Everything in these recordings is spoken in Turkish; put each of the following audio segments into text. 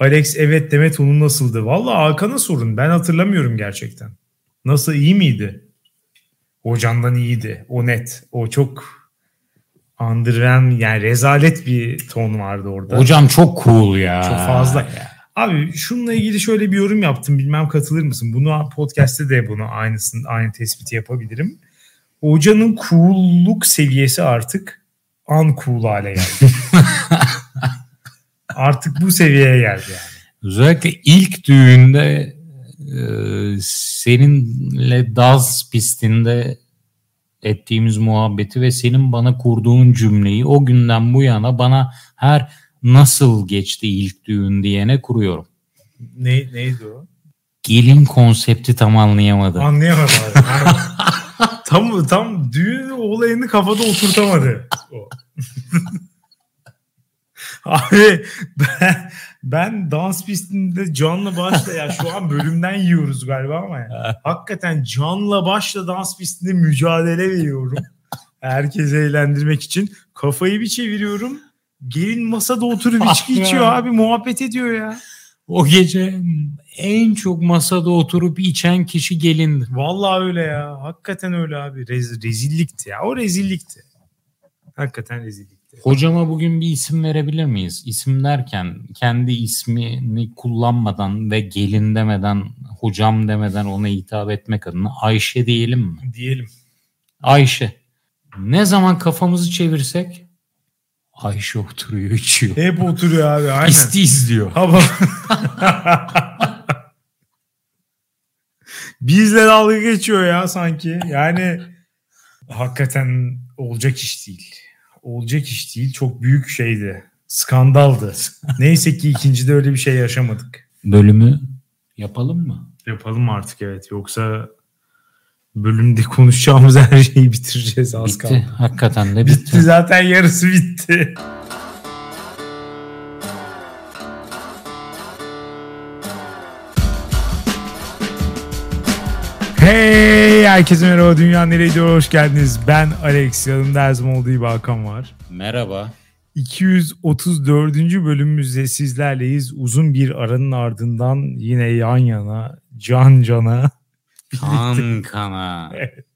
Alex evet Demet onun nasıldı? Valla Hakan'a sorun. Ben hatırlamıyorum gerçekten. Nasıl iyi miydi? Hocandan iyiydi. O net. O çok andırven yani rezalet bir ton vardı orada. Hocam çok cool ya. Çok fazla. Abi şununla ilgili şöyle bir yorum yaptım. Bilmem katılır mısın? Bunu podcast'te de bunu aynısını aynı tespiti yapabilirim. Hocanın cool'luk seviyesi artık uncool hale geldi. artık bu seviyeye geldi yani. Özellikle ilk düğünde e, seninle dans pistinde ettiğimiz muhabbeti ve senin bana kurduğun cümleyi o günden bu yana bana her nasıl geçti ilk düğün diyene kuruyorum. Ne, neydi o? Gelin konsepti tam anlayamadı. Anlayamadı abi. tam, tam düğün olayını kafada oturtamadı. O. Abi ben, ben dans pistinde canla başla ya şu an bölümden yiyoruz galiba ama ya. Hakikaten canla başla dans pistinde mücadele veriyorum. Herkesi eğlendirmek için. Kafayı bir çeviriyorum. Gelin masada oturup içki içiyor abi muhabbet ediyor ya. O gece en çok masada oturup içen kişi gelindi. Vallahi öyle ya. Hakikaten öyle abi. Rez, rezillikti ya. O rezillikti. Hakikaten rezillikti. Hocama bugün bir isim verebilir miyiz? İsim derken kendi ismini kullanmadan ve gelin demeden, hocam demeden ona hitap etmek adına Ayşe diyelim mi? Diyelim. Ayşe. Ne zaman kafamızı çevirsek Ayşe oturuyor içiyor. Hep oturuyor abi aynen. İsti izliyor. Hava. Bizle dalga geçiyor ya sanki. Yani hakikaten olacak iş değil. Olacak iş değil. Çok büyük şeydi. Skandaldı. Neyse ki ikincide öyle bir şey yaşamadık. Bölümü yapalım mı? Yapalım artık evet. Yoksa bölümde konuşacağımız her şeyi bitireceğiz az bitti. kaldı. Hakikaten de bitti. Bitti zaten yarısı bitti. Hey herkese merhaba Dünya Nereye Gidiyor hoş geldiniz. Ben Alex yanımda her zaman olduğu gibi Hakan var. Merhaba. 234. bölümümüzde sizlerleyiz. Uzun bir aranın ardından yine yan yana, can cana Kan kana. Evet.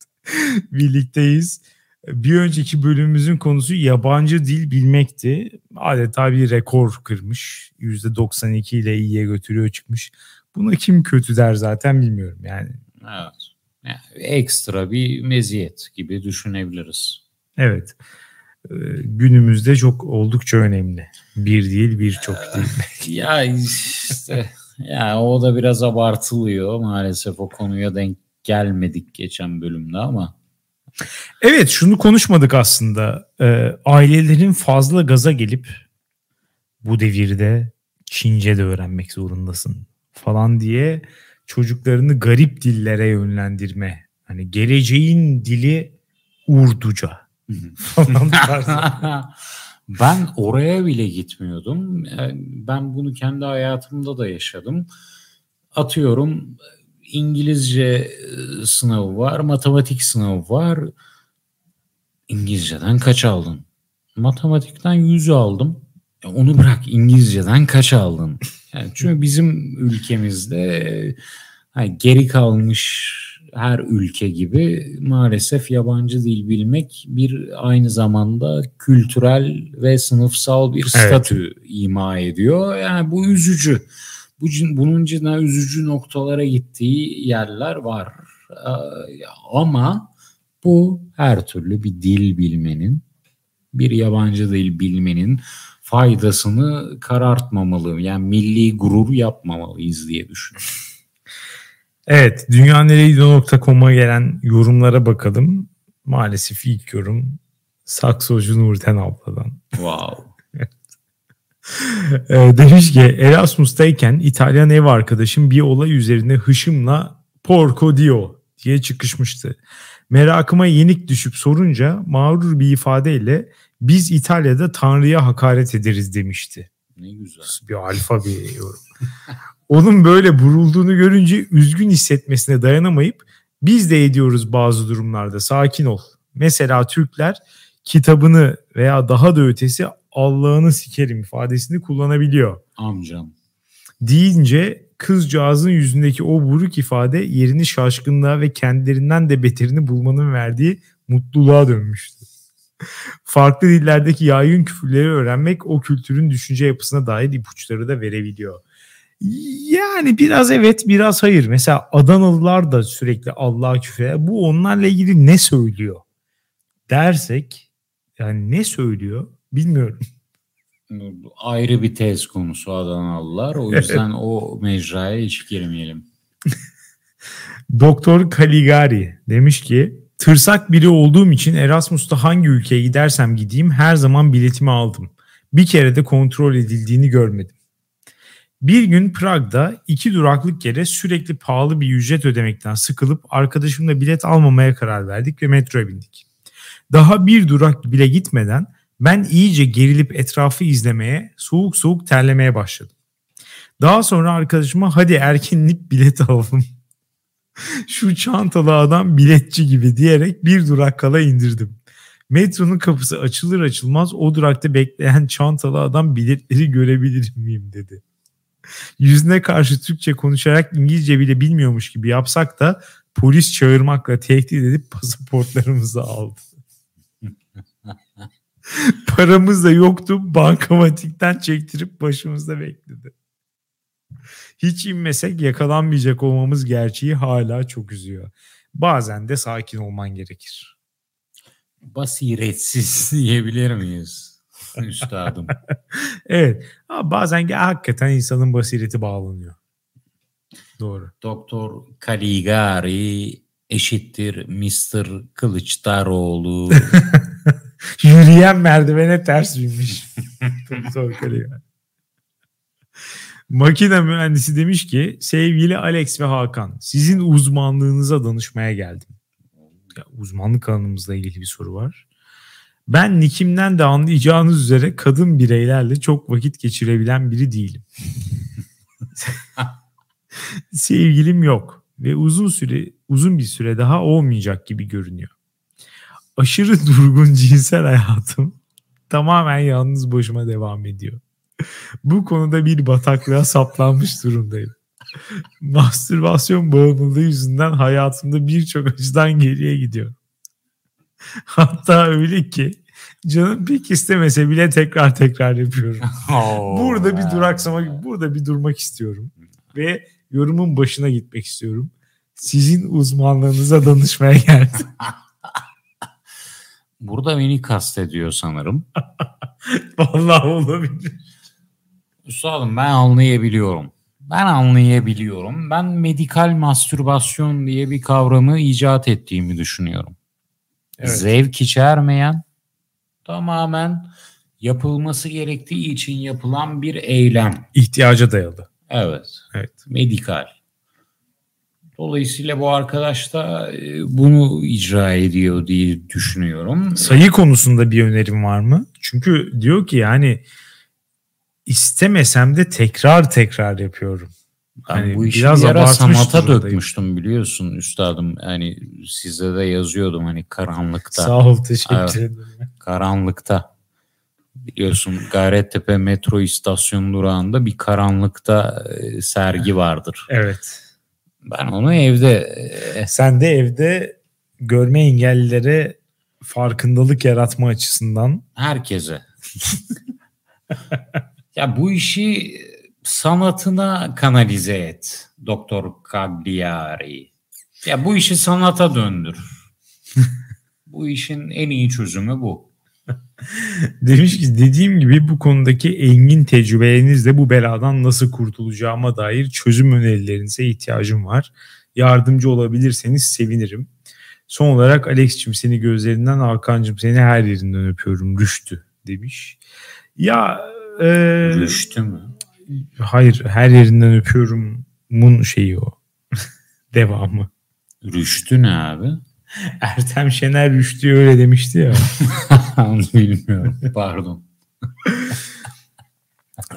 birlikteyiz. Bir önceki bölümümüzün konusu yabancı dil bilmekti. Adeta bir rekor kırmış. %92 ile iyiye götürüyor çıkmış. Buna kim kötü der zaten bilmiyorum yani. Evet. Yani ekstra bir meziyet gibi düşünebiliriz. Evet. Ee, günümüzde çok oldukça önemli. Bir değil birçok değil. ya işte ya o da biraz abartılıyor maalesef o konuya denk gelmedik geçen bölümde ama. Evet şunu konuşmadık aslında. Ee, ailelerin fazla gaza gelip bu devirde Çince de öğrenmek zorundasın falan diye çocuklarını garip dillere yönlendirme. Hani geleceğin dili Urduca falan ben oraya bile gitmiyordum. Ben bunu kendi hayatımda da yaşadım. Atıyorum İngilizce sınavı var, matematik sınavı var. İngilizceden kaç aldın? Matematikten 100 aldım. Onu bırak İngilizceden kaç aldın? Yani çünkü bizim ülkemizde yani geri kalmış her ülke gibi maalesef yabancı dil bilmek bir aynı zamanda kültürel ve sınıfsal bir statü evet. ima ediyor. Yani bu üzücü. Bu, bunun cidden üzücü noktalara gittiği yerler var. Ama bu her türlü bir dil bilmenin, bir yabancı dil bilmenin faydasını karartmamalı. Yani milli gurur yapmamalıyız diye düşünüyorum. Evet, dünyaneregidiyor.com'a gelen yorumlara bakalım. Maalesef ilk yorum Saksocu Nurten abladan. Wow. Demiş ki Erasmus'tayken İtalyan ev arkadaşım bir olay üzerine hışımla porco dio diye çıkışmıştı. Merakıma yenik düşüp sorunca mağrur bir ifadeyle biz İtalya'da Tanrı'ya hakaret ederiz demişti. Ne güzel. Bir alfa bir yorum. Onun böyle burulduğunu görünce üzgün hissetmesine dayanamayıp biz de ediyoruz bazı durumlarda sakin ol. Mesela Türkler kitabını veya daha da ötesi Allah'ını sikerim ifadesini kullanabiliyor. Amcam. deyince kızcağızın yüzündeki o buruk ifade yerini şaşkınlığa ve kendilerinden de beterini bulmanın verdiği mutluluğa dönmüştü. Farklı dillerdeki yaygın küfürleri öğrenmek o kültürün düşünce yapısına dair ipuçları da verebiliyor. Yani biraz evet biraz hayır. Mesela Adanalılar da sürekli Allah'a küfür Bu onlarla ilgili ne söylüyor? Dersek yani ne söylüyor bilmiyorum. Ayrı bir tez konusu Adanalılar. O yüzden o mecraya hiç girmeyelim. Doktor Caligari demiş ki tırsak biri olduğum için Erasmus'ta hangi ülkeye gidersem gideyim her zaman biletimi aldım. Bir kere de kontrol edildiğini görmedim. Bir gün Prag'da iki duraklık yere sürekli pahalı bir ücret ödemekten sıkılıp arkadaşımla bilet almamaya karar verdik ve metroya bindik. Daha bir durak bile gitmeden ben iyice gerilip etrafı izlemeye, soğuk soğuk terlemeye başladım. Daha sonra arkadaşıma hadi erkenlik bilet alalım. Şu çantalı adam biletçi gibi diyerek bir durak kala indirdim. Metronun kapısı açılır açılmaz o durakta bekleyen çantalı adam biletleri görebilir miyim dedi. Yüzüne karşı Türkçe konuşarak İngilizce bile bilmiyormuş gibi yapsak da polis çağırmakla tehdit edip pasaportlarımızı aldı. Paramız da yoktu. Bankamatikten çektirip başımızda bekledi. Hiç inmesek yakalanmayacak olmamız gerçeği hala çok üzüyor. Bazen de sakin olman gerekir. Basiretsiz diyebilir miyiz? Üstadım. evet. Ama bazen hakikaten insanın basireti bağlanıyor. Doğru. Doktor Caligari eşittir Mr. Kılıçdaroğlu. Yürüyen merdivene ters binmiş. Doktor Caligari. Makine mühendisi demiş ki sevgili Alex ve Hakan sizin uzmanlığınıza danışmaya geldim. Ya, uzmanlık alanımızla ilgili bir soru var. Ben nikimden de anlayacağınız üzere kadın bireylerle çok vakit geçirebilen biri değilim. Sevgilim yok ve uzun süre uzun bir süre daha olmayacak gibi görünüyor. Aşırı durgun cinsel hayatım tamamen yalnız başıma devam ediyor. Bu konuda bir bataklığa saplanmış durumdayım. Mastürbasyon bağımlılığı yüzünden hayatımda birçok açıdan geriye gidiyor. Hatta öyle ki canım pek istemese bile tekrar tekrar yapıyorum. burada bir duraksama, burada bir durmak istiyorum. Ve yorumun başına gitmek istiyorum. Sizin uzmanlığınıza danışmaya geldim. Burada beni kastediyor sanırım. Vallahi olabilir. Üstadım ben anlayabiliyorum. Ben anlayabiliyorum. Ben medikal mastürbasyon diye bir kavramı icat ettiğimi düşünüyorum. Evet. Zevk içermeyen tamamen yapılması gerektiği için yapılan bir eylem. İhtiyaca dayalı. Evet. Evet. Medikal. Dolayısıyla bu arkadaş da e, bunu icra ediyor diye düşünüyorum. Sayı konusunda bir önerim var mı? Çünkü diyor ki yani istemesem de tekrar tekrar yapıyorum. Ben hani bu işi biraz bir ara sanata dökmüştüm biliyorsun üstadım. Hani size de yazıyordum hani karanlıkta. Sağ ol teşekkür ederim. Karanlıkta. Biliyorsun Gayrettepe metro istasyon durağında bir karanlıkta e, sergi vardır. Evet. Ben onu evde... E, Sen de evde görme engellilere farkındalık yaratma açısından. Herkese. Ya bu işi sanatına kanalize et Doktor Cagliari. Ya bu işi sanata döndür. bu işin en iyi çözümü bu. Demiş ki dediğim gibi bu konudaki engin tecrübelerinizle bu beladan nasıl kurtulacağıma dair çözüm önerilerinize ihtiyacım var. Yardımcı olabilirseniz sevinirim. Son olarak Alex'cim seni gözlerinden, Hakan'cım seni her yerinden öpüyorum. Rüştü demiş. Ya ee, Rüştü mü? Hayır her yerinden öpüyorum mun şeyi o. Devamı. Rüştü ne abi? Ertem Şener Rüştü öyle demişti ya. Bilmiyorum pardon.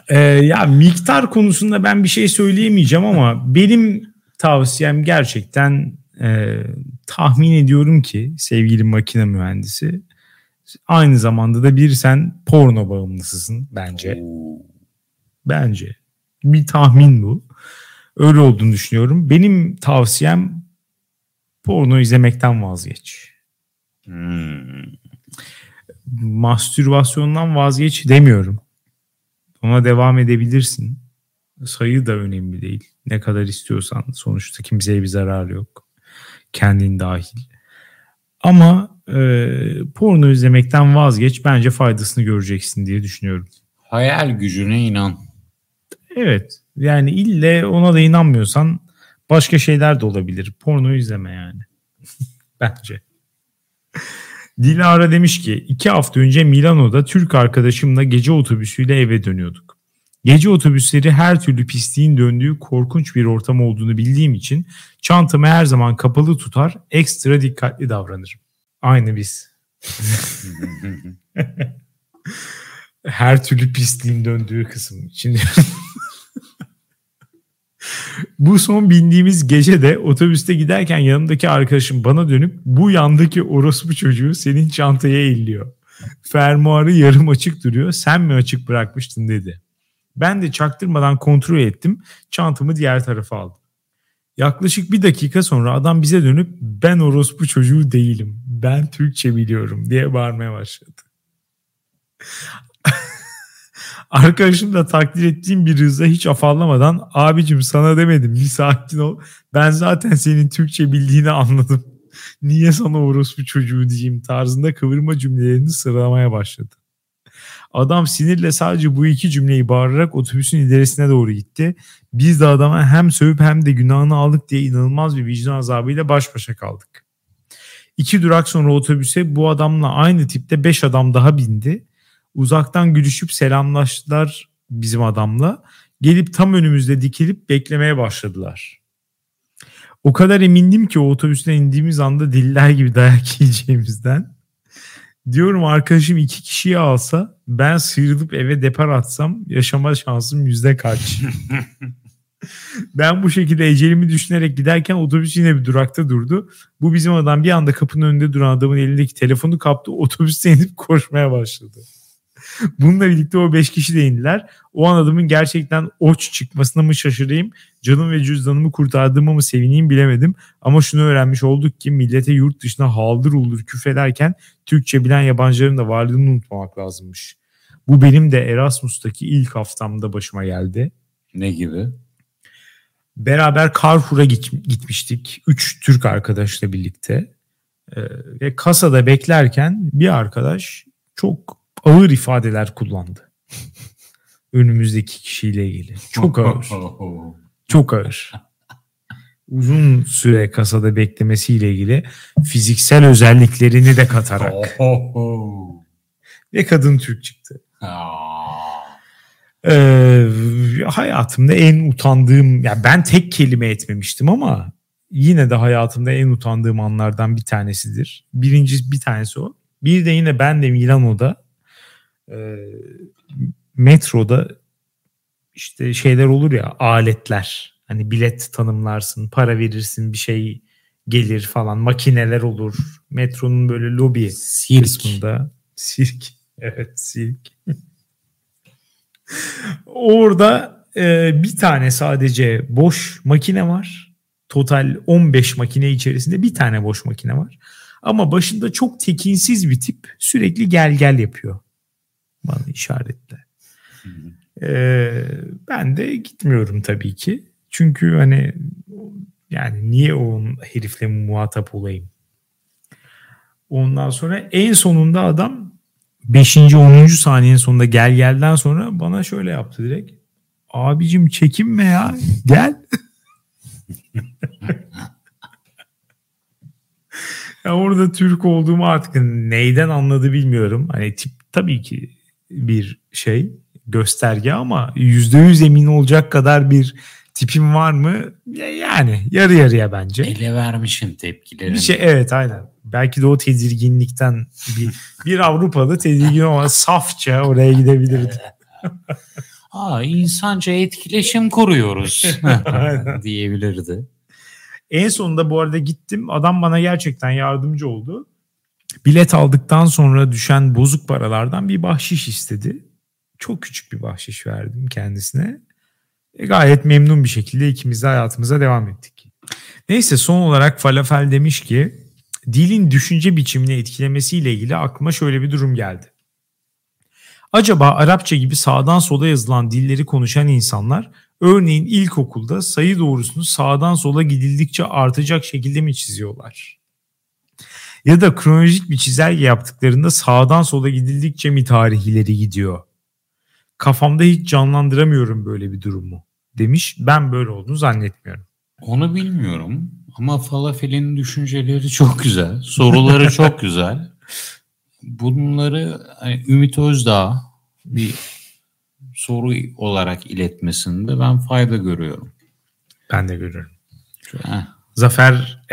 ee, ya miktar konusunda ben bir şey söyleyemeyeceğim ama benim tavsiyem gerçekten e, tahmin ediyorum ki sevgili makine mühendisi Aynı zamanda da bir sen porno bağımlısısın bence. Oo. Bence. Bir tahmin bu. Öyle olduğunu düşünüyorum. Benim tavsiyem porno izlemekten vazgeç. Hmm. Mastürbasyondan vazgeç demiyorum. Ona devam edebilirsin. Sayı da önemli değil. Ne kadar istiyorsan sonuçta kimseye bir zararı yok. Kendin dahil. Ama e, porno izlemekten vazgeç bence faydasını göreceksin diye düşünüyorum. Hayal gücüne inan. Evet yani ille ona da inanmıyorsan başka şeyler de olabilir. Porno izleme yani. bence. Dilara demiş ki iki hafta önce Milano'da Türk arkadaşımla gece otobüsüyle eve dönüyorduk. Gece otobüsleri her türlü pisliğin döndüğü korkunç bir ortam olduğunu bildiğim için çantamı her zaman kapalı tutar, ekstra dikkatli davranırım. Aynı biz. her türlü pisliğin döndüğü kısım için. Bu son bindiğimiz gece de otobüste giderken yanımdaki arkadaşım bana dönüp bu yandaki orospu çocuğu senin çantaya elliyor. Fermuarı yarım açık duruyor sen mi açık bırakmıştın dedi. Ben de çaktırmadan kontrol ettim çantamı diğer tarafa aldım. Yaklaşık bir dakika sonra adam bize dönüp ben orospu çocuğu değilim ben Türkçe biliyorum diye bağırmaya başladı. Arkadaşım da takdir ettiğim bir hızla hiç afallamadan abicim sana demedim bir sakin ol. Ben zaten senin Türkçe bildiğini anladım. Niye sana orospu çocuğu diyeyim tarzında kıvırma cümlelerini sıralamaya başladı. Adam sinirle sadece bu iki cümleyi bağırarak otobüsün ilerisine doğru gitti. Biz de adama hem sövüp hem de günahını aldık diye inanılmaz bir vicdan azabıyla baş başa kaldık. İki durak sonra otobüse bu adamla aynı tipte beş adam daha bindi Uzaktan gülüşüp selamlaştılar bizim adamla. Gelip tam önümüzde dikilip beklemeye başladılar. O kadar emindim ki o otobüsten indiğimiz anda diller gibi dayak yiyeceğimizden. Diyorum arkadaşım iki kişiyi alsa ben sıyrılıp eve depar atsam yaşama şansım yüzde kaç. ben bu şekilde ecelimi düşünerek giderken otobüs yine bir durakta durdu. Bu bizim adam bir anda kapının önünde duran adamın elindeki telefonu kaptı otobüste inip koşmaya başladı. Bununla birlikte o 5 kişi de indiler. O an adamın gerçekten oç çıkmasına mı şaşırayım, canım ve cüzdanımı kurtardığıma mı sevineyim bilemedim. Ama şunu öğrenmiş olduk ki millete yurt dışına haldır uldur küfrederken Türkçe bilen yabancıların da varlığını unutmamak lazımmış. Bu benim de Erasmus'taki ilk haftamda başıma geldi. Ne gibi? Beraber Carrefour'a git, gitmiştik. Üç Türk arkadaşla birlikte. Ee, ve kasada beklerken bir arkadaş çok ağır ifadeler kullandı. Önümüzdeki kişiyle ilgili. Çok ağır. Çok ağır. Uzun süre kasada beklemesiyle ilgili fiziksel özelliklerini de katarak. Ve kadın Türk çıktı. Ee, hayatımda en utandığım, ya ben tek kelime etmemiştim ama yine de hayatımda en utandığım anlardan bir tanesidir. Birinci bir tanesi o. Bir de yine ben de Milano'da e, metroda işte şeyler olur ya aletler. Hani bilet tanımlarsın para verirsin bir şey gelir falan. Makineler olur. Metronun böyle lobi sirk. kısmında. Sirk. Evet sirk. Orada e, bir tane sadece boş makine var. Total 15 makine içerisinde bir tane boş makine var. Ama başında çok tekinsiz bir tip sürekli gel gel yapıyor bana işaretle. Ee, ben de gitmiyorum tabii ki. Çünkü hani yani niye o herifle muhatap olayım? Ondan sonra en sonunda adam 5. 10. saniyenin sonunda gel gelden sonra bana şöyle yaptı direkt. Abicim çekinme ya gel. ya orada Türk olduğumu artık neyden anladı bilmiyorum. Hani tip tabii ki bir şey gösterge ama yüzde yüz emin olacak kadar bir tipim var mı? Yani yarı yarıya bence. Ele vermişim tepkilerini. Bir şey evet aynen. Belki de o tedirginlikten bir, bir Avrupalı tedirgin ama safça oraya gidebilirdi. Aa, insanca etkileşim kuruyoruz diyebilirdi. En sonunda bu arada gittim. Adam bana gerçekten yardımcı oldu bilet aldıktan sonra düşen bozuk paralardan bir bahşiş istedi. Çok küçük bir bahşiş verdim kendisine. E, gayet memnun bir şekilde ikimiz de hayatımıza devam ettik. Neyse son olarak Falafel demiş ki dilin düşünce biçimini etkilemesiyle ilgili aklıma şöyle bir durum geldi. Acaba Arapça gibi sağdan sola yazılan dilleri konuşan insanlar örneğin ilkokulda sayı doğrusunu sağdan sola gidildikçe artacak şekilde mi çiziyorlar? Ya da kronolojik bir çizelge yaptıklarında sağdan sola gidildikçe mi tarih ileri gidiyor? Kafamda hiç canlandıramıyorum böyle bir durumu demiş. Ben böyle olduğunu zannetmiyorum. Onu bilmiyorum ama Falafel'in düşünceleri çok güzel. Soruları çok güzel. Bunları hani Ümit Özdağ bir soru olarak iletmesinde ben fayda görüyorum. Ben de görüyorum. Heh.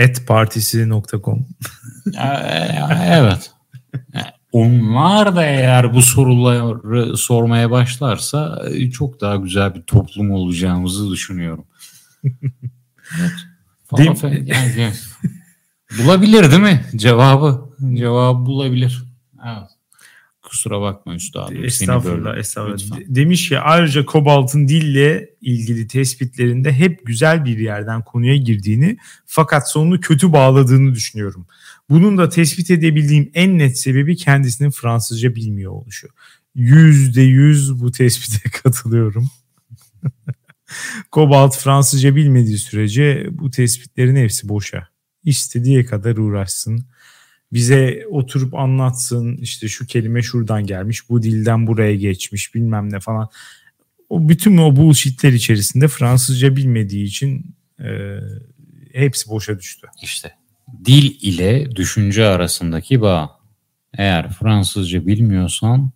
Zaferetpartisi.com Evet. Onlar da eğer bu soruları sormaya başlarsa e, çok daha güzel bir toplum olacağımızı düşünüyorum. evet. Değil Yani, bulabilir değil mi? Cevabı. Cevabı bulabilir. Evet. Kusura bakma üstadım. Estağfurullah, estağfurullah. Demiş ki ayrıca Kobalt'ın dille ilgili tespitlerinde hep güzel bir yerden konuya girdiğini fakat sonunu kötü bağladığını düşünüyorum. Bunun da tespit edebildiğim en net sebebi kendisinin Fransızca bilmiyor oluşu. Yüzde yüz bu tespite katılıyorum. Kobalt Fransızca bilmediği sürece bu tespitlerin hepsi boşa. İstediği kadar uğraşsın. Bize oturup anlatsın işte şu kelime şuradan gelmiş bu dilden buraya geçmiş bilmem ne falan. O bütün o bullshitler içerisinde Fransızca bilmediği için e, hepsi boşa düştü. İşte dil ile düşünce arasındaki bağ. Eğer Fransızca bilmiyorsan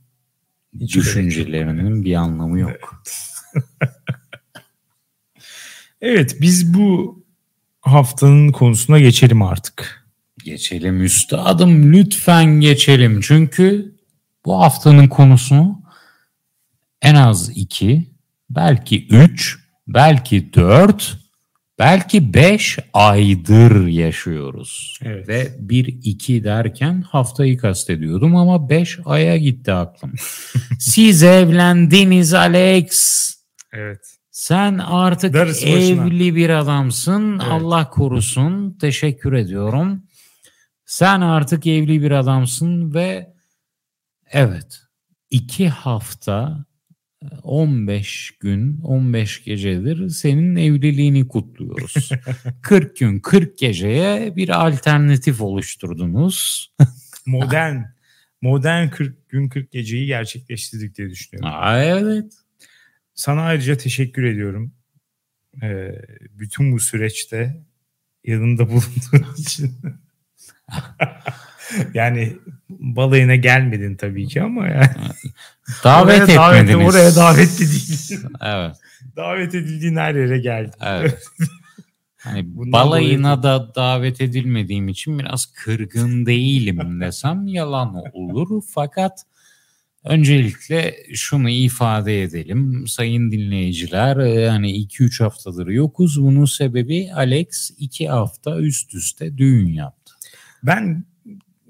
Hiç düşüncelerinin bir anlamı yok. Evet. evet biz bu haftanın konusuna geçelim artık. Geçelim üstadım lütfen geçelim. Çünkü bu haftanın konusunu en az iki, belki üç, belki dört belki 5 aydır yaşıyoruz. Evet. Ve 1-2 derken haftayı kastediyordum ama 5 aya gitti aklım. Siz evlendiniz Alex. Evet. Sen artık Darısı evli başına. bir adamsın. Evet. Allah korusun. Teşekkür ediyorum. Sen artık evli bir adamsın ve evet iki hafta 15 gün, 15 gecedir senin evliliğini kutluyoruz. 40 gün, 40 geceye bir alternatif oluşturdunuz. modern, modern 40 gün, 40 geceyi gerçekleştirdik diye düşünüyorum. Aa, evet. Sana ayrıca teşekkür ediyorum. Ee, bütün bu süreçte yanında bulunduğun için. yani balayına gelmedin tabii ki ama yani. Davet oraya etmediniz. Davet, oraya davetli değil. evet. davet edildiğin her yere geldin. Evet. Hani balayına da davet edilmediğim için biraz kırgın değilim desem yalan olur. Fakat öncelikle şunu ifade edelim sayın dinleyiciler. Yani 2-3 haftadır yokuz. Bunun sebebi Alex 2 hafta üst üste düğün yaptı. Ben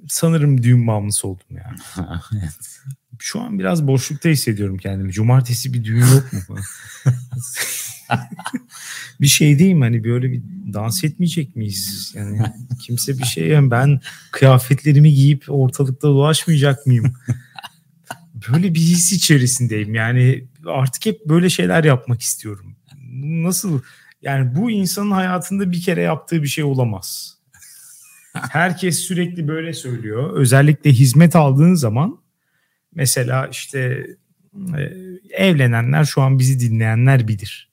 sanırım düğün bağımlısı oldum yani. evet. Şu an biraz boşlukta hissediyorum kendimi. Cumartesi bir düğün yok mu? bir şey değil mi? Hani böyle bir dans etmeyecek miyiz? Yani kimse bir şey yani ben kıyafetlerimi giyip ortalıkta dolaşmayacak mıyım? Böyle bir his içerisindeyim. Yani artık hep böyle şeyler yapmak istiyorum. Nasıl? Yani bu insanın hayatında bir kere yaptığı bir şey olamaz. Herkes sürekli böyle söylüyor. Özellikle hizmet aldığın zaman mesela işte e, evlenenler şu an bizi dinleyenler bilir.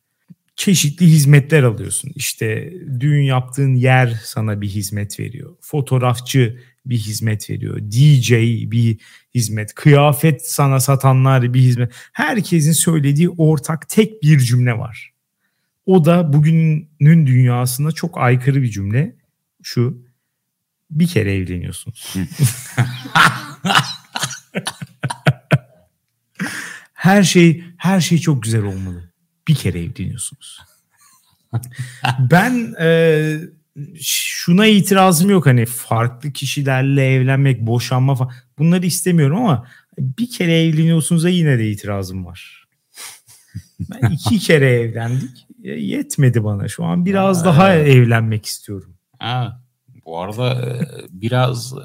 Çeşitli hizmetler alıyorsun. İşte düğün yaptığın yer sana bir hizmet veriyor. Fotoğrafçı bir hizmet veriyor. DJ bir hizmet. Kıyafet sana satanlar bir hizmet. Herkesin söylediği ortak tek bir cümle var. O da bugünün dünyasında çok aykırı bir cümle. Şu bir kere evleniyorsunuz. her şey her şey çok güzel olmalı. Bir kere evleniyorsunuz. ben e, şuna itirazım yok hani farklı kişilerle evlenmek, boşanma falan bunları istemiyorum ama bir kere evleniyorsunuz'a yine de itirazım var. Ben iki kere evlendik. Yetmedi bana. Şu an biraz Ha, daha evet. evlenmek istiyorum. Ha, bu arada e, biraz e,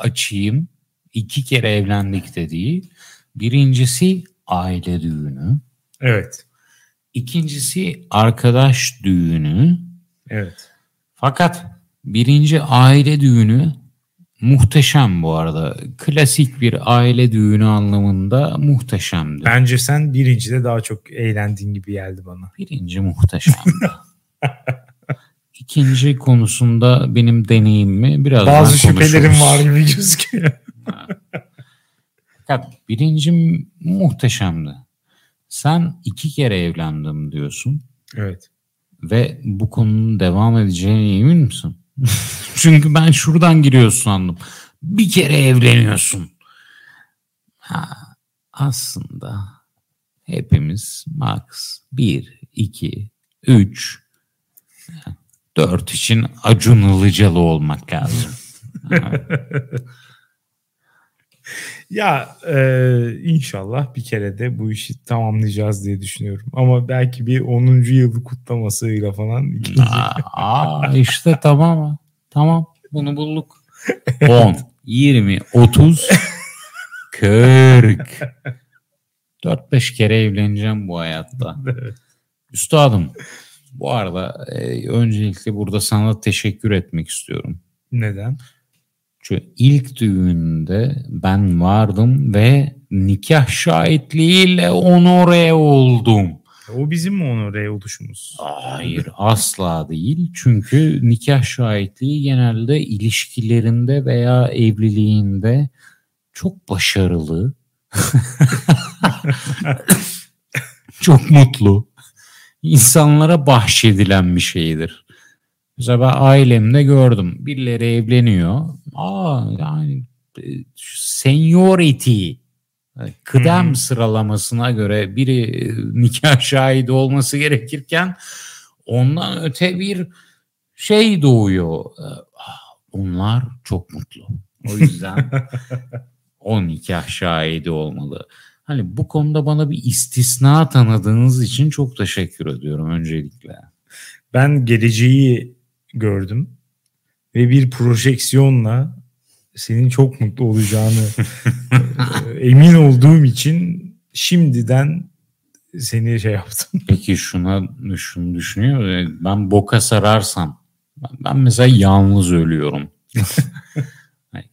açayım. İki kere evlendik dediği. Birincisi aile düğünü. Evet. İkincisi arkadaş düğünü. Evet. Fakat birinci aile düğünü muhteşem bu arada. Klasik bir aile düğünü anlamında muhteşemdi. Bence sen birincide daha çok eğlendiğin gibi geldi bana. Birinci muhteşemdi. İkinci konusunda benim deneyimimi biraz Bazı şüphelerim var gibi gözüküyor. Fakat birinci muhteşemdi. Sen iki kere evlendim diyorsun Evet. ve bu konunun devam edeceğine emin misin? Çünkü ben şuradan giriyorsun sandım. Bir kere evleniyorsun. Ha, aslında hepimiz max 1, 2, 3, 4 için Acun Ilıcalı olmak lazım. Ya e, inşallah bir kere de bu işi tamamlayacağız diye düşünüyorum. Ama belki bir 10. yılı kutlamasıyla falan. Aa, aa, işte tamam. Tamam. Bunu bulduk. 10, 20, 30, 40. 4-5 kere evleneceğim bu hayatta. Üstadım bu arada e, öncelikle burada sana teşekkür etmek istiyorum. Neden? Çünkü ilk düğünde ben vardım ve nikah şahitliğiyle onore oldum. O bizim mi onu oraya oluşumuz? Hayır asla değil. Çünkü nikah şahitliği genelde ilişkilerinde veya evliliğinde çok başarılı, çok mutlu, insanlara bahşedilen bir şeydir. Mesela ben ailemde gördüm. Birileri evleniyor. Aa yani e, seniority yani kıdem Hı. sıralamasına göre biri e, nikah şahidi olması gerekirken ondan öte bir şey doğuyor. E, ah, Onlar çok mutlu. O yüzden o nikah şahidi olmalı. Hani bu konuda bana bir istisna tanıdığınız için çok teşekkür ediyorum öncelikle. Ben geleceği gördüm ve bir projeksiyonla senin çok mutlu olacağını e, emin olduğum için şimdiden seni şey yaptım. Peki şuna şunu düşünüyor musun? Ben boka sararsam ben mesela yalnız ölüyorum.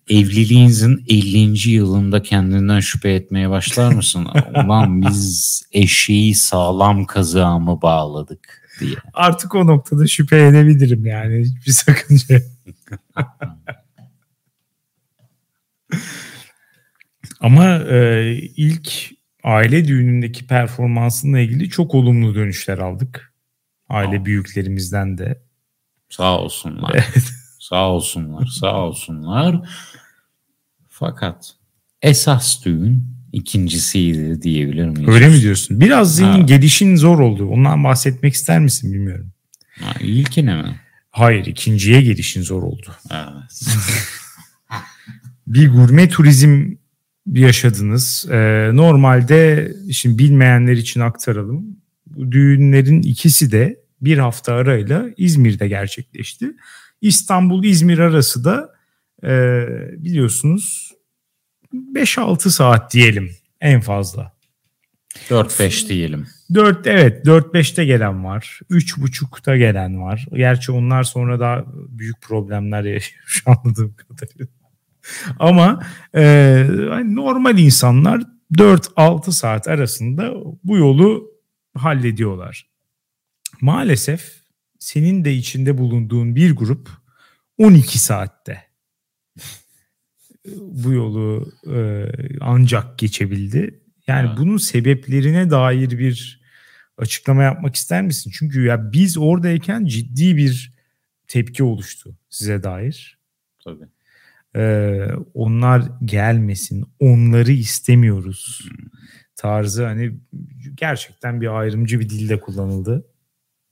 Evliliğinizin 50. yılında kendinden şüphe etmeye başlar mısın? Ulan biz eşeği sağlam kazığa mı bağladık diye. Artık o noktada şüphe edebilirim yani hiçbir sakınca. Ama e, ilk aile düğünündeki performansınla ilgili çok olumlu dönüşler aldık. Aile Aa. büyüklerimizden de. Sağ olsunlar. Sağ olsunlar. Sağ olsunlar. Fakat esas düğün ikincisiydi diyebilir miyiz? Öyle mi diyorsun? Biraz Ha. gelişin zor oldu. Ondan bahsetmek ister misin bilmiyorum. Ha, ilkine mi? Hayır ikinciye gelişin zor oldu. Evet. bir gurme turizm yaşadınız. Ee, normalde şimdi bilmeyenler için aktaralım. Bu düğünlerin ikisi de bir hafta arayla İzmir'de gerçekleşti. İstanbul-İzmir arası da e, biliyorsunuz 5-6 saat diyelim en fazla. 4-5 diyelim. 4 evet 4-5'te gelen var. 3.5'ta gelen var. Gerçi onlar sonra daha büyük problemler yaşıyor anladığım kadarıyla. Ama e, hani normal insanlar 4-6 saat arasında bu yolu hallediyorlar. Maalesef senin de içinde bulunduğun bir grup 12 saatte bu yolu e, ancak geçebildi. Yani Evet. bunun sebeplerine dair bir açıklama yapmak ister misin? Çünkü ya biz oradayken ciddi bir tepki oluştu size dair. Tabii. Ee, onlar gelmesin, onları istemiyoruz tarzı hani gerçekten bir ayrımcı bir dilde kullanıldı.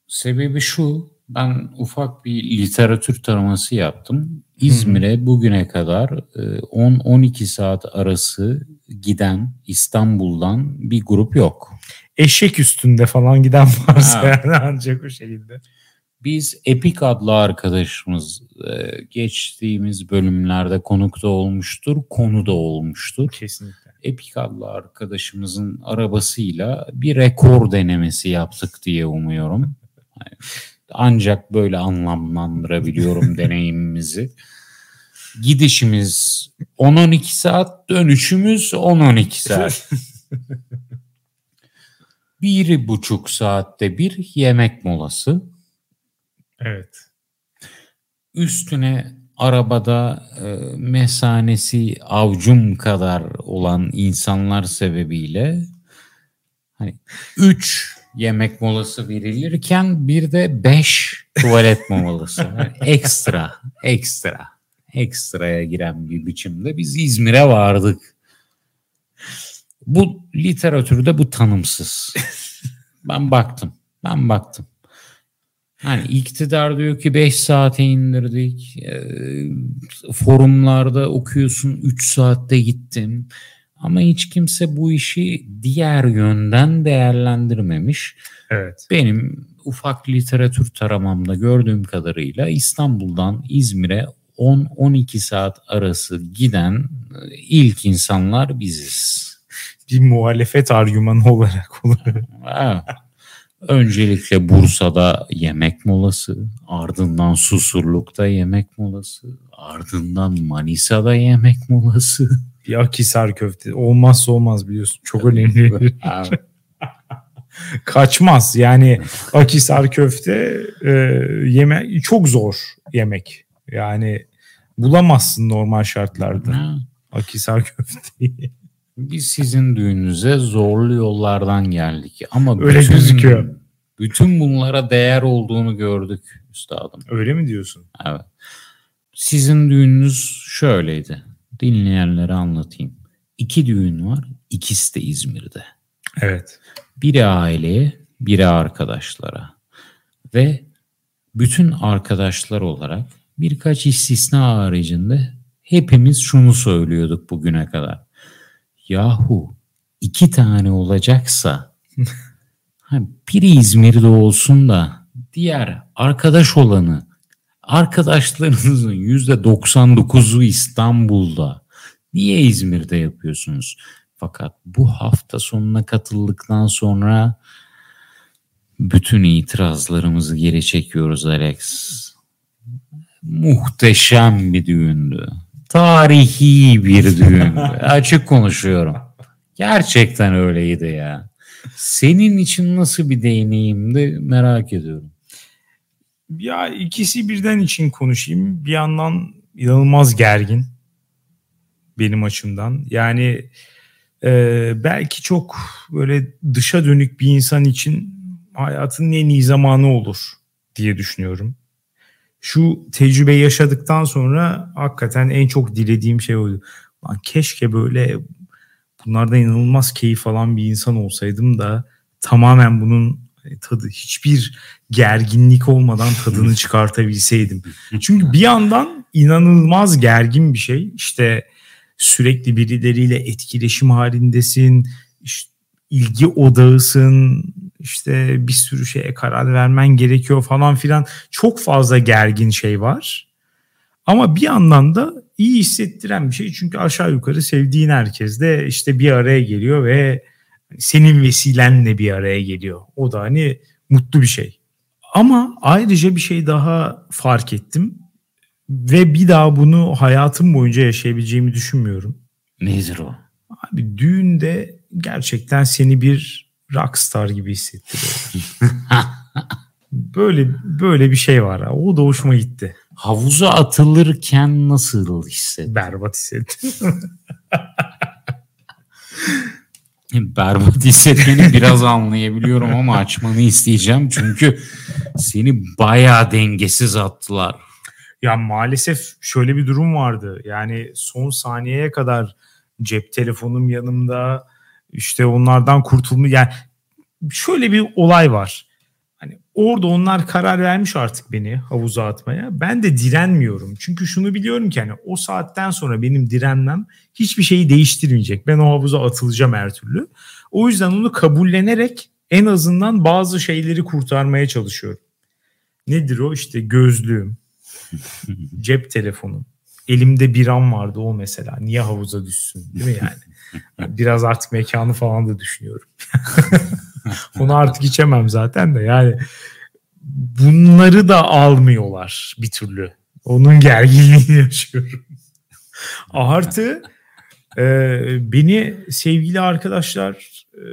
Sebebi şu. Ben ufak bir literatür taraması yaptım. İzmir'e bugüne kadar e, 10-12 saat arası giden İstanbul'dan bir grup yok. eşek üstünde falan giden varsa ha. yani ancak o şekilde. Biz Epic adlı arkadaşımız e, geçtiğimiz bölümlerde konukta olmuştur, konuda olmuştur. Kesinlikle. Epic adlı arkadaşımızın arabasıyla bir rekor denemesi yaptık diye umuyorum. Ancak böyle anlamlandırabiliyorum deneyimimizi. Gidişimiz 10-12 saat, dönüşümüz 10-12 saat. bir buçuk saatte bir yemek molası. Evet. Üstüne arabada e, mesanesi avcum kadar olan insanlar sebebiyle hani 3 yemek molası verilirken bir de 5 tuvalet molası. Ekstra, ekstra, ekstraya giren bir biçimde biz İzmir'e vardık. Bu literatürde bu tanımsız. ben baktım. Ben baktım. Hani iktidar diyor ki 5 saate indirdik. E, forumlarda okuyorsun 3 saatte gittim. Ama hiç kimse bu işi diğer yönden değerlendirmemiş. Evet. Benim ufak literatür taramamda gördüğüm kadarıyla İstanbul'dan İzmir'e 10-12 saat arası giden e, ilk insanlar biziz. Bir muhalefet argümanı olarak olur. Evet. Öncelikle Bursa'da yemek molası, ardından Susurluk'ta yemek molası, ardından Manisa'da yemek molası. Bir Akisar köfte olmazsa olmaz biliyorsun. Çok önemli. Kaçmaz yani Akisar köfte e, yeme çok zor yemek. Yani bulamazsın normal şartlarda. Akisar köfteyi. Biz sizin düğününüze zorlu yollardan geldik ama öyle bütün, gözüküyor. Bütün bunlara değer olduğunu gördük üstadım. Öyle mi diyorsun? Evet. Sizin düğününüz şöyleydi. Dinleyenlere anlatayım. İki düğün var. İkisi de İzmir'de. Evet. Biri aileye, biri arkadaşlara. Ve bütün arkadaşlar olarak birkaç istisna haricinde hepimiz şunu söylüyorduk bugüne kadar yahu iki tane olacaksa biri İzmir'de olsun da diğer arkadaş olanı arkadaşlarınızın yüzde 99'u İstanbul'da niye İzmir'de yapıyorsunuz? Fakat bu hafta sonuna katıldıktan sonra bütün itirazlarımızı geri çekiyoruz Alex. Muhteşem bir düğündü tarihi bir düğün. Açık konuşuyorum. Gerçekten öyleydi ya. Senin için nasıl bir deneyimdi merak ediyorum. Ya ikisi birden için konuşayım. Bir yandan inanılmaz gergin benim açımdan. Yani e, belki çok böyle dışa dönük bir insan için hayatının en iyi zamanı olur diye düşünüyorum şu tecrübe yaşadıktan sonra hakikaten en çok dilediğim şey oydu. Lan keşke böyle bunlarda inanılmaz keyif alan bir insan olsaydım da tamamen bunun tadı hiçbir gerginlik olmadan tadını çıkartabilseydim. Çünkü bir yandan inanılmaz gergin bir şey. İşte sürekli birileriyle etkileşim halindesin. İşte ilgi odağısın işte bir sürü şeye karar vermen gerekiyor falan filan çok fazla gergin şey var. Ama bir yandan da iyi hissettiren bir şey çünkü aşağı yukarı sevdiğin herkes de işte bir araya geliyor ve senin vesilenle bir araya geliyor. O da hani mutlu bir şey. Ama ayrıca bir şey daha fark ettim ve bir daha bunu hayatım boyunca yaşayabileceğimi düşünmüyorum. Nedir o? Abi düğünde gerçekten seni bir rockstar gibi hissettiriyor. böyle böyle bir şey var. O da hoşuma gitti. Havuza atılırken nasıl hissettin? Berbat hissettim. Berbat hissetmeni biraz anlayabiliyorum ama açmanı isteyeceğim. Çünkü seni bayağı dengesiz attılar. Ya maalesef şöyle bir durum vardı. Yani son saniyeye kadar cep telefonum yanımda işte onlardan kurtulma yani şöyle bir olay var. Orada onlar karar vermiş artık beni havuza atmaya. Ben de direnmiyorum. Çünkü şunu biliyorum ki hani o saatten sonra benim direnmem hiçbir şeyi değiştirmeyecek. Ben o havuza atılacağım her türlü. O yüzden onu kabullenerek en azından bazı şeyleri kurtarmaya çalışıyorum. Nedir o? İşte gözlüğüm, cep telefonum, elimde bir an vardı o mesela. Niye havuza düşsün değil mi yani? Biraz artık mekanı falan da düşünüyorum. Onu artık içemem zaten de yani bunları da almıyorlar bir türlü. Onun gerginliğini yaşıyorum. Artı e, beni sevgili arkadaşlar e,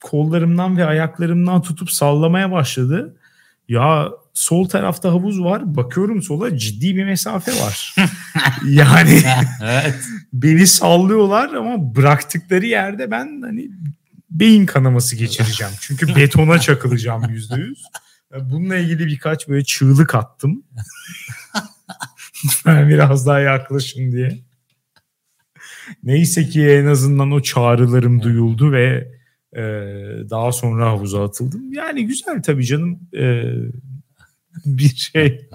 kollarımdan ve ayaklarımdan tutup sallamaya başladı. Ya sol tarafta havuz var. Bakıyorum sola ciddi bir mesafe var. yani evet. beni sallıyorlar ama bıraktıkları yerde ben hani beyin kanaması geçireceğim. Çünkü betona çakılacağım yüzde yüz. Bununla ilgili birkaç böyle çığlık attım. ben biraz daha yaklaşın diye. Neyse ki en azından o çağrılarım duyuldu ve e, daha sonra havuza atıldım. Yani güzel tabii canım. E, bir şey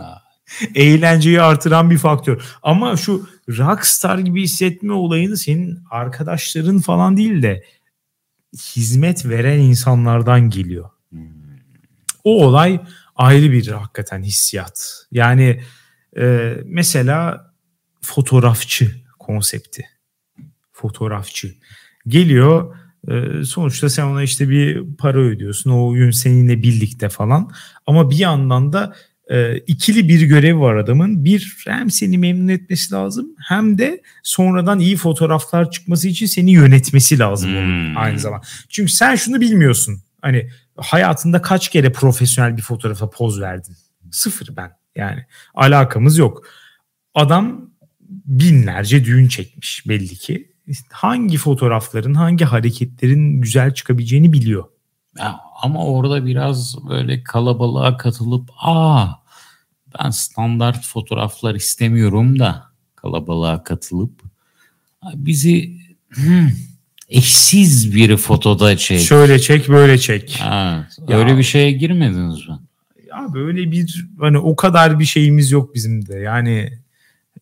eğlenceyi artıran bir faktör. Ama şu rockstar gibi hissetme olayını senin arkadaşların falan değil de hizmet veren insanlardan geliyor. O olay ayrı bir hakikaten hissiyat. Yani e, mesela fotoğrafçı konsepti. Fotoğrafçı. Geliyor e, sonuçta sen ona işte bir para ödüyorsun. O gün seninle birlikte falan. Ama bir yandan da e, ikili bir görev var adamın. Bir hem seni memnun etmesi lazım hem de sonradan iyi fotoğraflar çıkması için seni yönetmesi lazım hmm. aynı zamanda. Çünkü sen şunu bilmiyorsun. Hani hayatında kaç kere profesyonel bir fotoğrafa poz verdin? Sıfır ben. Yani alakamız yok. Adam binlerce düğün çekmiş belli ki. Hangi fotoğrafların, hangi hareketlerin güzel çıkabileceğini biliyor. Ya, ama orada biraz böyle kalabalığa katılıp aa ben standart fotoğraflar istemiyorum da kalabalığa katılıp bizi hmm, eşsiz bir fotoda çek. Şöyle çek böyle çek. Ha, öyle bir şeye girmediniz mi? Ya böyle bir hani o kadar bir şeyimiz yok bizim de. Yani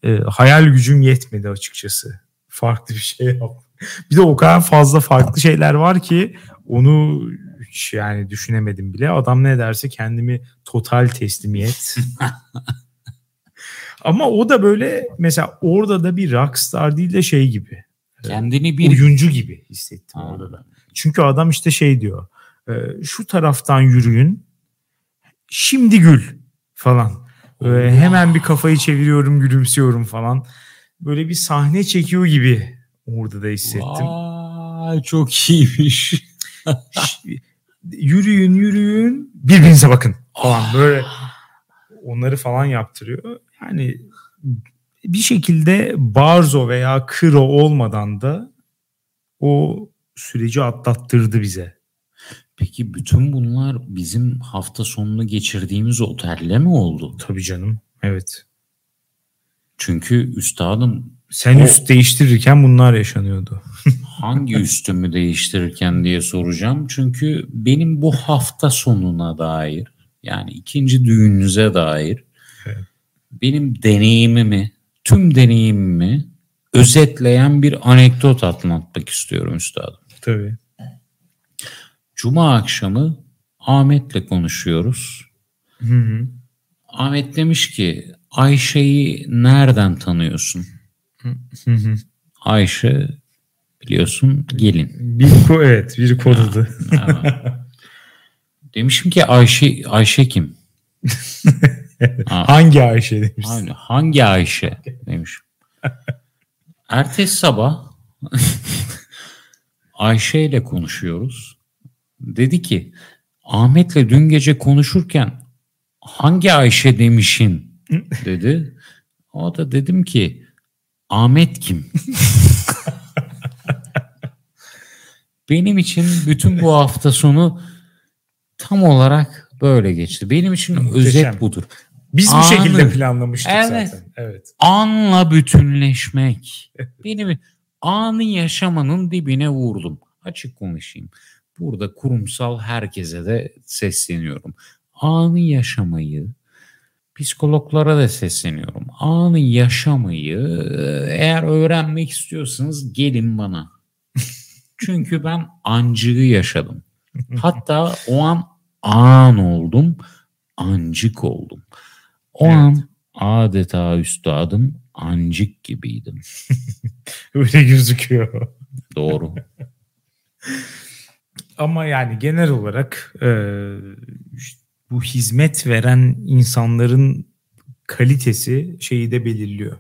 e, hayal gücüm yetmedi açıkçası. Farklı bir şey yap. Bir de o kadar fazla farklı şeyler var ki onu hiç yani düşünemedim bile. Adam ne derse kendimi total teslimiyet. Ama o da böyle mesela orada da bir rockstar değil de şey gibi. E, Kendini bir oyuncu gibi hissettim ha. orada da. Çünkü adam işte şey diyor. E, şu taraftan yürüyün. Şimdi gül falan. Böyle hemen bir kafayı çeviriyorum, gülümsüyorum falan. Böyle bir sahne çekiyor gibi orada da hissettim. Vay çok iyiymiş yürüyün yürüyün birbirinize bakın falan böyle onları falan yaptırıyor. Yani bir şekilde Barzo veya Kro olmadan da o süreci atlattırdı bize. Peki bütün bunlar bizim hafta sonunu geçirdiğimiz otelle mi oldu? Tabii canım. Evet. Çünkü üstadım sen o, üst değiştirirken bunlar yaşanıyordu. hangi üstümü değiştirirken diye soracağım. Çünkü benim bu hafta sonuna dair yani ikinci düğününüze dair evet. benim deneyimimi, tüm deneyimimi özetleyen bir anekdot anlatmak istiyorum üstadım. Tabii. Cuma akşamı Ahmet'le konuşuyoruz. Hı hı. Ahmet demiş ki Ayşe'yi nereden tanıyorsun? Ayşe biliyorsun gelin. Bir ko evet bir kodadı. Demişim ki Ayşe Ayşe kim? hangi Ayşe demiş. Hangi, hangi Ayşe demiş. Ertesi sabah Ayşe ile konuşuyoruz. Dedi ki Ahmet'le dün gece konuşurken hangi Ayşe demişin dedi. O da dedim ki Ahmet kim? Benim için bütün bu hafta sonu tam olarak böyle geçti. Benim için Muhteşem. özet budur. Biz Anı, bu şekilde planlamıştık evet, zaten. Evet. Anla bütünleşmek. Benim anı yaşamanın dibine vurdum. Açık konuşayım. Burada kurumsal herkese de sesleniyorum. anı yaşamayı psikologlara da sesleniyorum. Anı yaşamayı eğer öğrenmek istiyorsanız gelin bana. Çünkü ben ancığı yaşadım. Hatta o an an oldum, ancık oldum. O Evet. an adeta üstadım ancık gibiydim. Öyle gözüküyor. Doğru. Ama yani genel olarak e, işte bu hizmet veren insanların kalitesi şeyi de belirliyor.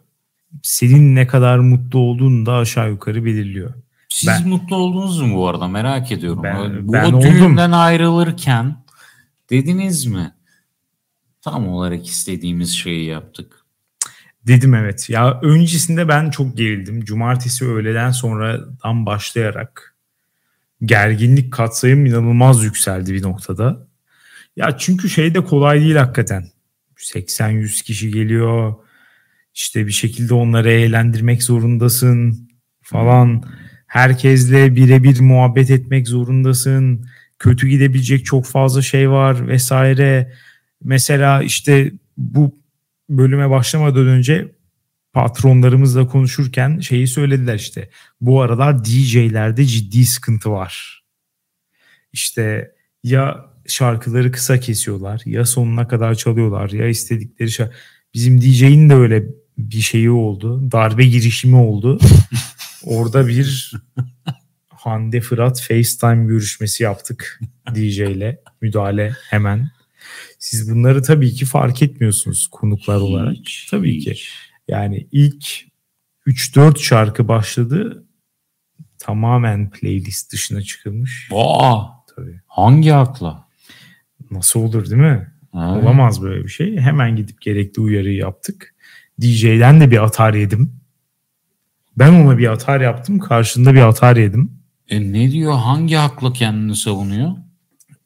Senin ne kadar mutlu olduğunu da aşağı yukarı belirliyor. Siz Ben- mutlu oldunuz mu bu arada merak ediyorum. Ben- bu ben düğünden ayrılırken dediniz mi? Tam olarak istediğimiz şeyi yaptık. Dedim evet. Ya öncesinde ben çok gerildim. Cumartesi öğleden sonradan başlayarak gerginlik katsayım inanılmaz yükseldi bir noktada. Ya çünkü şey de kolay değil hakikaten. 80-100 kişi geliyor. İşte bir şekilde onları eğlendirmek zorundasın falan. Herkesle birebir muhabbet etmek zorundasın. Kötü gidebilecek çok fazla şey var vesaire. Mesela işte bu bölüme başlamadan önce patronlarımızla konuşurken şeyi söylediler işte. Bu aralar DJ'lerde ciddi sıkıntı var. İşte ya şarkıları kısa kesiyorlar ya sonuna kadar çalıyorlar ya istedikleri şarkı. Bizim DJ'in de öyle bir şeyi oldu. Darbe girişimi oldu. Orada bir Hande Fırat FaceTime görüşmesi yaptık DJ ile. Müdahale hemen. Siz bunları tabii ki fark etmiyorsunuz konuklar olarak. Hiç, Tabii ki. hiç. Yani ilk 3-4 şarkı başladı. Tamamen playlist dışına çıkılmış. Aa, Tabii. hangi akla? Nasıl olur değil mi? Ha? Olamaz böyle bir şey. Hemen gidip gerekli uyarıyı yaptık. DJ'den de bir atar yedim. Ben ona bir atar yaptım. Karşında bir atar yedim. E ne diyor? Hangi hakla kendini savunuyor?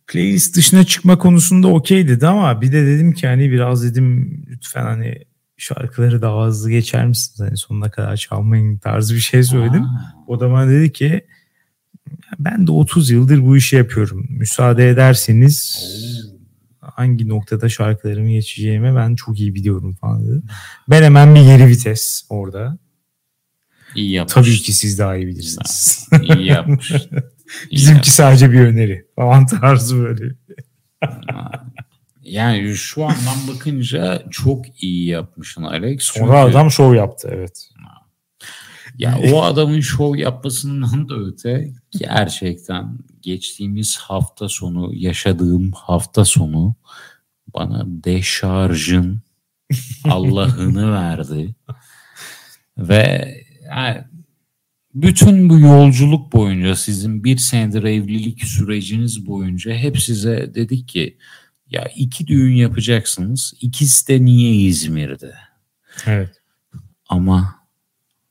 Playlist dışına çıkma konusunda okey dedi ama bir de dedim ki hani biraz dedim lütfen hani şarkıları daha hızlı geçer misiniz? Hani sonuna kadar çalmayın tarzı bir şey söyledim. Aa, O da bana dedi ki ben de 30 yıldır bu işi yapıyorum. Müsaade ederseniz hangi noktada şarkılarımı geçeceğimi ben çok iyi biliyorum falan dedi. Ben hemen bir geri vites orada. İyi yapmış. Tabii ki siz daha iyi bilirsiniz. İyi yapmış. İyi Bizimki sadece bir öneri falan tarzı böyle. Yani şu andan bakınca çok iyi yapmışsın Alex. Sonra Çünkü adam şov yaptı evet. ya o adamın şov yapmasından da öte gerçekten geçtiğimiz hafta sonu yaşadığım hafta sonu bana deşarjın Allah'ını verdi. Ve yani bütün bu yolculuk boyunca sizin bir senedir evlilik süreciniz boyunca hep size dedik ki ya iki düğün yapacaksınız. İkisi de niye İzmir'de? Evet. Ama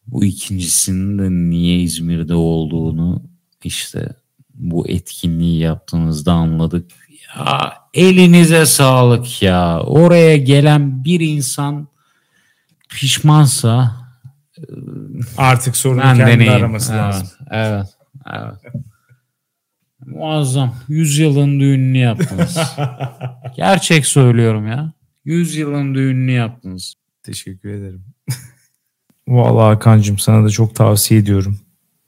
bu ikincisinin de niye İzmir'de olduğunu işte bu etkinliği yaptığınızda anladık. Ya elinize sağlık ya. Oraya gelen bir insan pişmansa Artık sorunu ben kendi deneyim. araması evet, lazım. Evet. Evet. Muazzam. Yüzyılın düğününü yaptınız. Gerçek söylüyorum ya. Yüzyılın düğününü yaptınız. Teşekkür ederim. Vallahi Hakan'cığım sana da çok tavsiye ediyorum.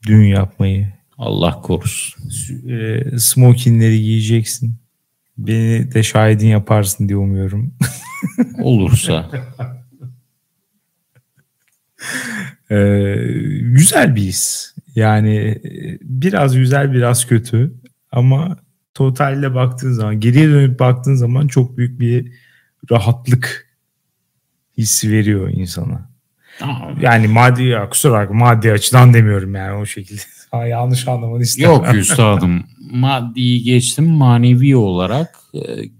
Düğün yapmayı. Allah korusun. E, smokinleri giyeceksin. Beni de şahidin yaparsın diye umuyorum. Olursa. E, güzel bir his. Yani e, biraz güzel biraz kötü. Ama totalde baktığın zaman geriye dönüp baktığın zaman çok büyük bir rahatlık hissi veriyor insana. Tamam. Yani maddi ya kusura bakma maddi açıdan demiyorum yani o şekilde. Ha, yanlış anlamanı istemem. Yok üstadım. Maddiyi geçtim manevi olarak e,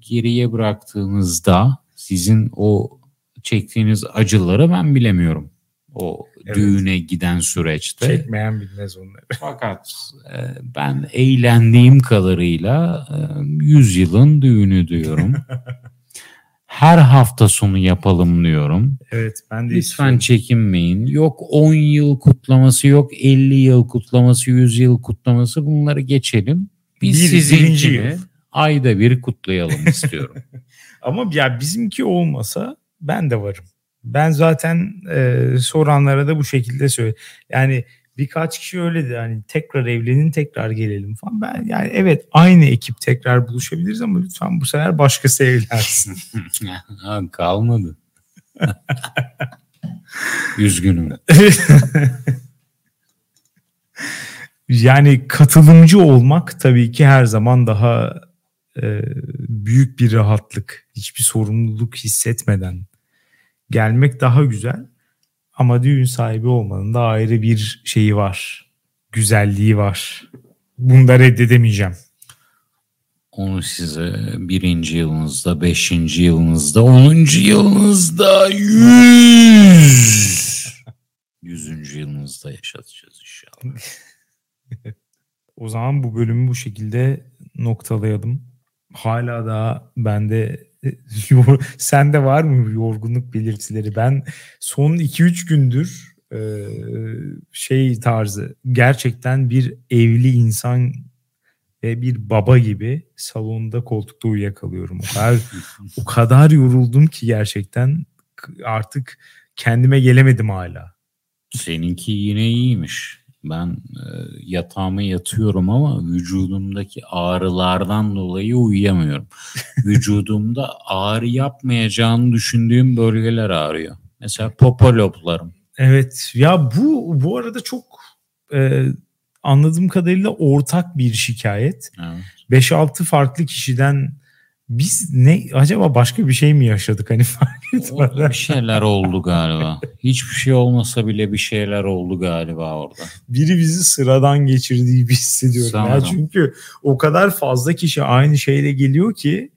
geriye bıraktığınızda sizin o çektiğiniz acıları ben bilemiyorum. O Evet. düğüne giden süreçte. Çekmeyen bilmez onları. Fakat e, ben eğlendiğim kadarıyla e, yüzyılın düğünü diyorum. Her hafta sonu yapalım diyorum. Evet ben de Lütfen istiyorum. çekinmeyin. Yok 10 yıl kutlaması, yok 50 yıl kutlaması, 100 yıl kutlaması bunları geçelim. Biz Bir- sizin birinci gibi yıl. ayda bir kutlayalım istiyorum. Ama ya bizimki olmasa ben de varım. Ben zaten e, soranlara da bu şekilde söyle. Yani birkaç kişi öyle dedi hani tekrar evlenin tekrar gelelim falan. Ben yani evet aynı ekip tekrar buluşabiliriz ama lütfen bu sefer başkası evlensin. Kalmadı. Üzgünüm. yani katılımcı olmak tabii ki her zaman daha e, büyük bir rahatlık. Hiçbir sorumluluk hissetmeden gelmek daha güzel. Ama düğün sahibi olmanın da ayrı bir şeyi var. Güzelliği var. Bunu da reddedemeyeceğim. Onu size birinci yılınızda, beşinci yılınızda, onuncu yılınızda, yüz, yüzüncü yılınızda yaşatacağız inşallah. o zaman bu bölümü bu şekilde noktalayalım. Hala daha bende Sende var mı yorgunluk belirtileri? Ben son 2-3 gündür e, şey tarzı gerçekten bir evli insan ve bir baba gibi salonda koltukta uyuyakalıyorum. O kadar, o kadar yoruldum ki gerçekten artık kendime gelemedim hala. Seninki yine iyiymiş. Ben e, yatağıma yatıyorum ama vücudumdaki ağrılardan dolayı uyuyamıyorum. Vücudumda ağrı yapmayacağını düşündüğüm bölgeler ağrıyor. Mesela popoloplarım. Evet ya bu bu arada çok e, anladığım kadarıyla ortak bir şikayet. Evet. 5-6 farklı kişiden biz ne acaba başka bir şey mi yaşadık hani fark etmeden? Bir şeyler oldu galiba. Hiçbir şey olmasa bile bir şeyler oldu galiba orada. Biri bizi sıradan geçirdiği gibi hissediyorum. Sanırım. Ya çünkü o kadar fazla kişi aynı şeyle geliyor ki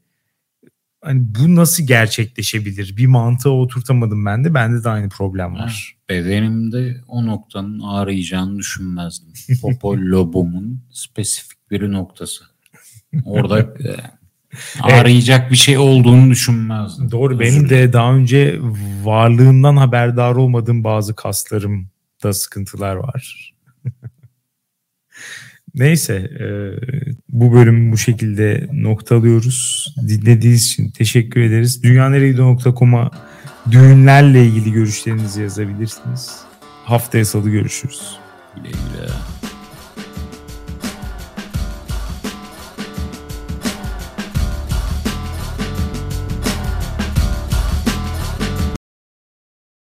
hani bu nasıl gerçekleşebilir? Bir mantığa oturtamadım ben de. Bende de aynı problem var. Bedenimde o noktanın ağrıyacağını düşünmezdim. Popol lobumun spesifik bir noktası. Orada e, arayacak evet. bir şey olduğunu düşünmezdim. Doğru Özür benim de daha önce varlığından haberdar olmadığım bazı kaslarımda sıkıntılar var. Neyse e, bu bölümü bu şekilde noktalıyoruz. Dinlediğiniz için teşekkür ederiz. Dünyaneregidiyor.com'a düğünlerle ilgili görüşlerinizi yazabilirsiniz. Haftaya salı görüşürüz. Güle güle.